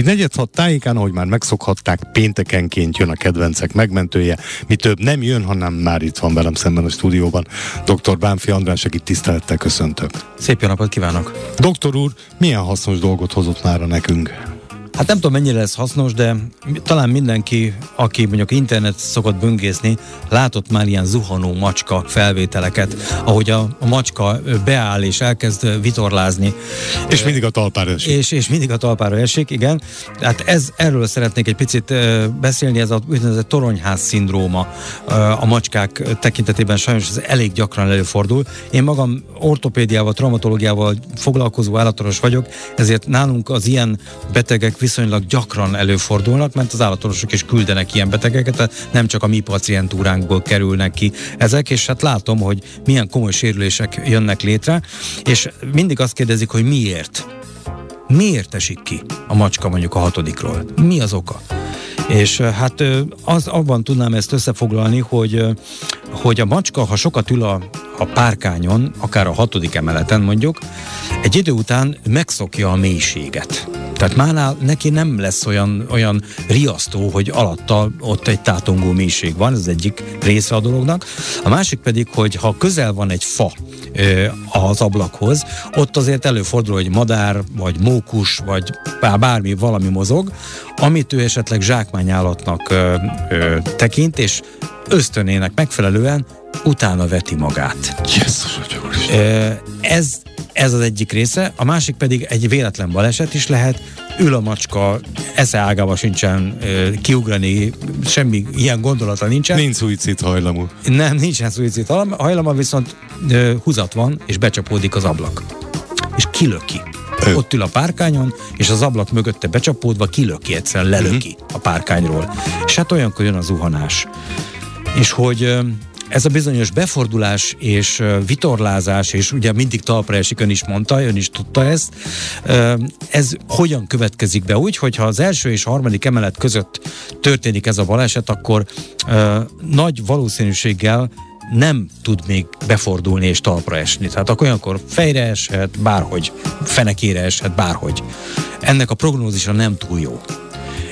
Így negyed hat tájékán, ahogy már megszokhatták, péntekenként jön a kedvencek megmentője. Mi több nem jön, hanem már itt van velem szemben a stúdióban. Dr. Bánfi András, akit tisztelettel köszöntök. Szép jó napot kívánok! Doktor úr, milyen hasznos dolgot hozott már nekünk? Hát nem tudom, mennyire lesz hasznos, de talán mindenki, aki mondjuk internet szokott böngészni, látott már ilyen zuhanó macska felvételeket, ahogy a, a macska beáll és elkezd vitorlázni. És mindig a talpára esik. És, és mindig a talpára esik, igen. Hát ez, erről szeretnék egy picit beszélni, ez a úgynevezett toronyház szindróma a macskák tekintetében sajnos ez elég gyakran előfordul. Én magam ortopédiával, traumatológiával foglalkozó állatoros vagyok, ezért nálunk az ilyen betegek viszonylag gyakran előfordulnak, mert az állatorvosok is küldenek ilyen betegeket, tehát nem csak a mi pacientúránkból kerülnek ki ezek, és hát látom, hogy milyen komoly sérülések jönnek létre, és mindig azt kérdezik, hogy miért. Miért esik ki a macska mondjuk a hatodikról? Mi az oka? És hát az, abban tudnám ezt összefoglalni, hogy, hogy a macska, ha sokat ül a, a párkányon, akár a hatodik emeleten mondjuk, egy idő után megszokja a mélységet. Tehát mánál neki nem lesz olyan, olyan riasztó, hogy alatta ott egy tátongó mélység van, ez egyik része a dolognak. A másik pedig, hogy ha közel van egy fa az ablakhoz, ott azért előfordul, hogy madár, vagy mókus, vagy bármi, valami mozog, amit ő esetleg zsákmányállatnak ö, ö, tekint, és ösztönének megfelelően utána veti magát. Jézus, ez ez az egyik része, a másik pedig egy véletlen baleset is lehet, ül a macska, esze ágába sincsen kiugrani, semmi ilyen gondolata nincsen. Nincs szuicid hajlamú. Nem, nincsen szuicid hajlama, viszont húzat van, és becsapódik az ablak. És kilöki. Ő. Ott ül a párkányon, és az ablak mögötte becsapódva kilöki, egyszerűen lelöki uh-huh. a párkányról. És hát olyankor jön a zuhanás. És hogy ez a bizonyos befordulás és vitorlázás, és ugye mindig talpra esik, ön is mondta, ön is tudta ezt, ez hogyan következik be úgy, hogyha az első és harmadik emelet között történik ez a baleset, akkor nagy valószínűséggel nem tud még befordulni és talpra esni. Tehát akkor olyankor fejre eshet, bárhogy, fenekére eshet, bárhogy. Ennek a prognózisa nem túl jó.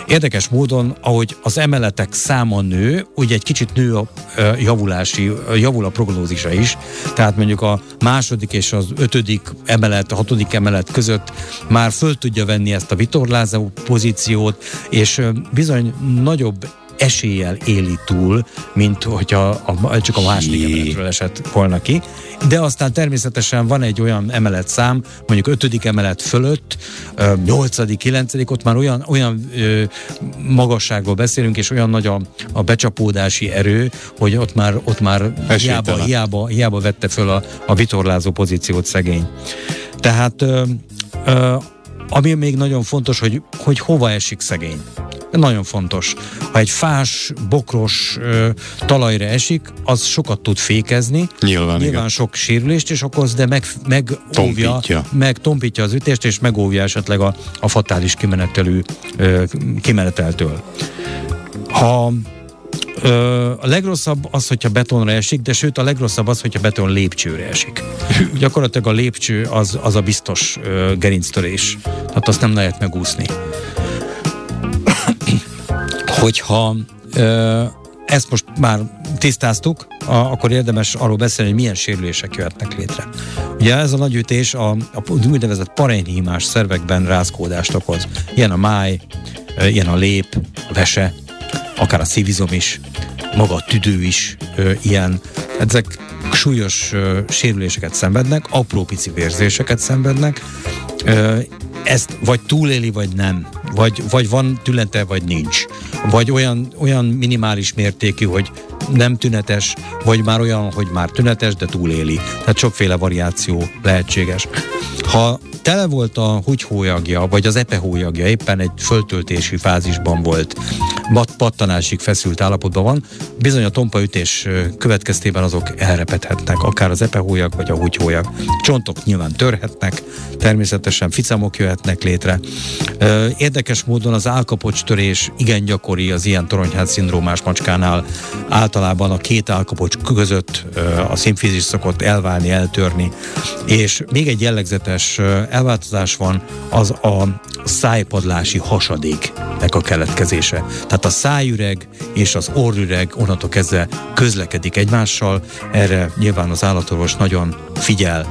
Érdekes módon, ahogy az emeletek száma nő, úgy egy kicsit nő a javulási, javul a prognózisa is. Tehát mondjuk a második és az ötödik emelet, a hatodik emelet között már föl tudja venni ezt a vitorlázó pozíciót, és bizony nagyobb eséllyel éli túl, mint hogyha a, csak a második emeletről esett volna ki. De aztán természetesen van egy olyan emelet szám, mondjuk ötödik emelet fölött, nyolcadik, kilencedik, ott már olyan, olyan ö, magasságról beszélünk, és olyan nagy a, a becsapódási erő, hogy ott már, ott már hiába, hiába, hiába vette föl a, a vitorlázó pozíciót szegény. Tehát ö, ö, ami még nagyon fontos, hogy, hogy hova esik szegény. Nagyon fontos. Ha egy fás, bokros ö, talajra esik, az sokat tud fékezni. Nyilván, Nyilván igen. sok sérülést is okoz, de meg, meg tompítja. meg tompítja az ütést, és megóvja esetleg a, a fatális kimenetelő ö, kimeneteltől. Ha Ö, a legrosszabb az, hogyha betonra esik, de sőt a legrosszabb az, hogyha beton lépcsőre esik. Gyakorlatilag a lépcső az, az a biztos ö, gerinctörés. Tehát azt nem lehet megúszni hogyha ö, ezt most már tisztáztuk, a, akkor érdemes arról beszélni, hogy milyen sérülések jöhetnek létre. Ugye ez a nagyütés a, a úgynevezett parenyhímás szervekben rázkódást okoz. Ilyen a máj, ilyen a lép, a vese, akár a szívizom is, maga a tüdő is ö, ilyen. Ezek súlyos ö, sérüléseket szenvednek, apró pici vérzéseket szenvednek, ö, ezt vagy túléli, vagy nem. Vagy, vagy van tünete, vagy nincs. Vagy olyan, olyan minimális mértékű, hogy nem tünetes, vagy már olyan, hogy már tünetes, de túléli. Tehát sokféle variáció lehetséges. Ha tele volt a húgyhólyagja, vagy az epehólyagja, éppen egy föltöltési fázisban volt, pattanásig feszült állapotban van, bizony a tompaütés következtében azok elrepedhetnek, akár az epehólyag, vagy a húgyhólyag. Csontok nyilván törhetnek, természetesen ficamok jöhetnek létre. Érdekes módon az állkapocs törés igen gyakori az ilyen toronyház szindrómás macskánál által általában a két állkapocs között a szimfizis szokott elválni, eltörni, és még egy jellegzetes elváltozás van, az a szájpadlási hasadéknek a keletkezése. Tehát a szájüreg és az orrüreg onnantól kezdve közlekedik egymással, erre nyilván az állatorvos nagyon figyel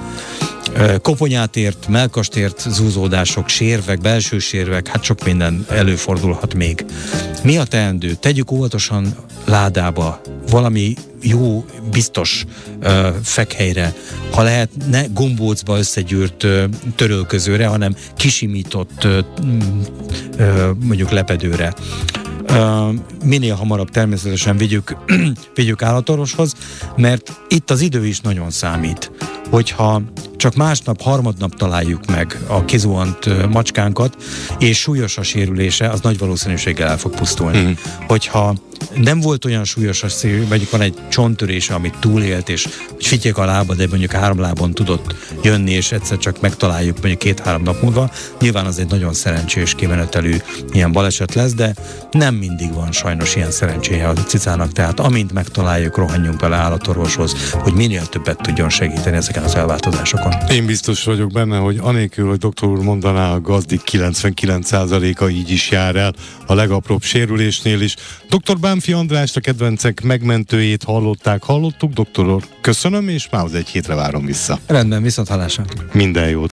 koponyátért, melkastért zúzódások, sérvek, belső sérvek, hát sok minden előfordulhat még. Mi a teendő? Tegyük óvatosan ládába, valami jó, biztos ö, fekhelyre, ha lehet, ne gombócba összegyűrt ö, törölközőre, hanem kisimított ö, ö, mondjuk lepedőre. Uh, minél hamarabb természetesen vigyük, vigyük állatorvoshoz, mert itt az idő is nagyon számít. Hogyha csak másnap, harmadnap találjuk meg a kizuhant macskánkat, és súlyos a sérülése, az nagy valószínűséggel el fog pusztulni. Mm. Hogyha nem volt olyan súlyos a szél, vagy van egy csonttörése, amit túlélt, és hogy fityek a lába, de mondjuk három lábon tudott jönni, és egyszer csak megtaláljuk mondjuk két-három nap múlva. Nyilván az egy nagyon szerencsés kimenetelű ilyen baleset lesz, de nem mindig van sajnos ilyen szerencséje a cicának, tehát amint megtaláljuk, rohanjunk bele állatorvoshoz, hogy minél többet tudjon segíteni ezeken az elváltozásokon. Én biztos vagyok benne, hogy anélkül, hogy doktor úr mondaná, a gazdik 99%-a így is jár el a legapróbb sérülésnél is. Dr. Bánfi Andrást, a kedvencek megmentőjét hallották, hallottuk, doktor úr. Köszönöm, és már az egy hétre várom vissza. Rendben, viszont hallásra. Minden jót.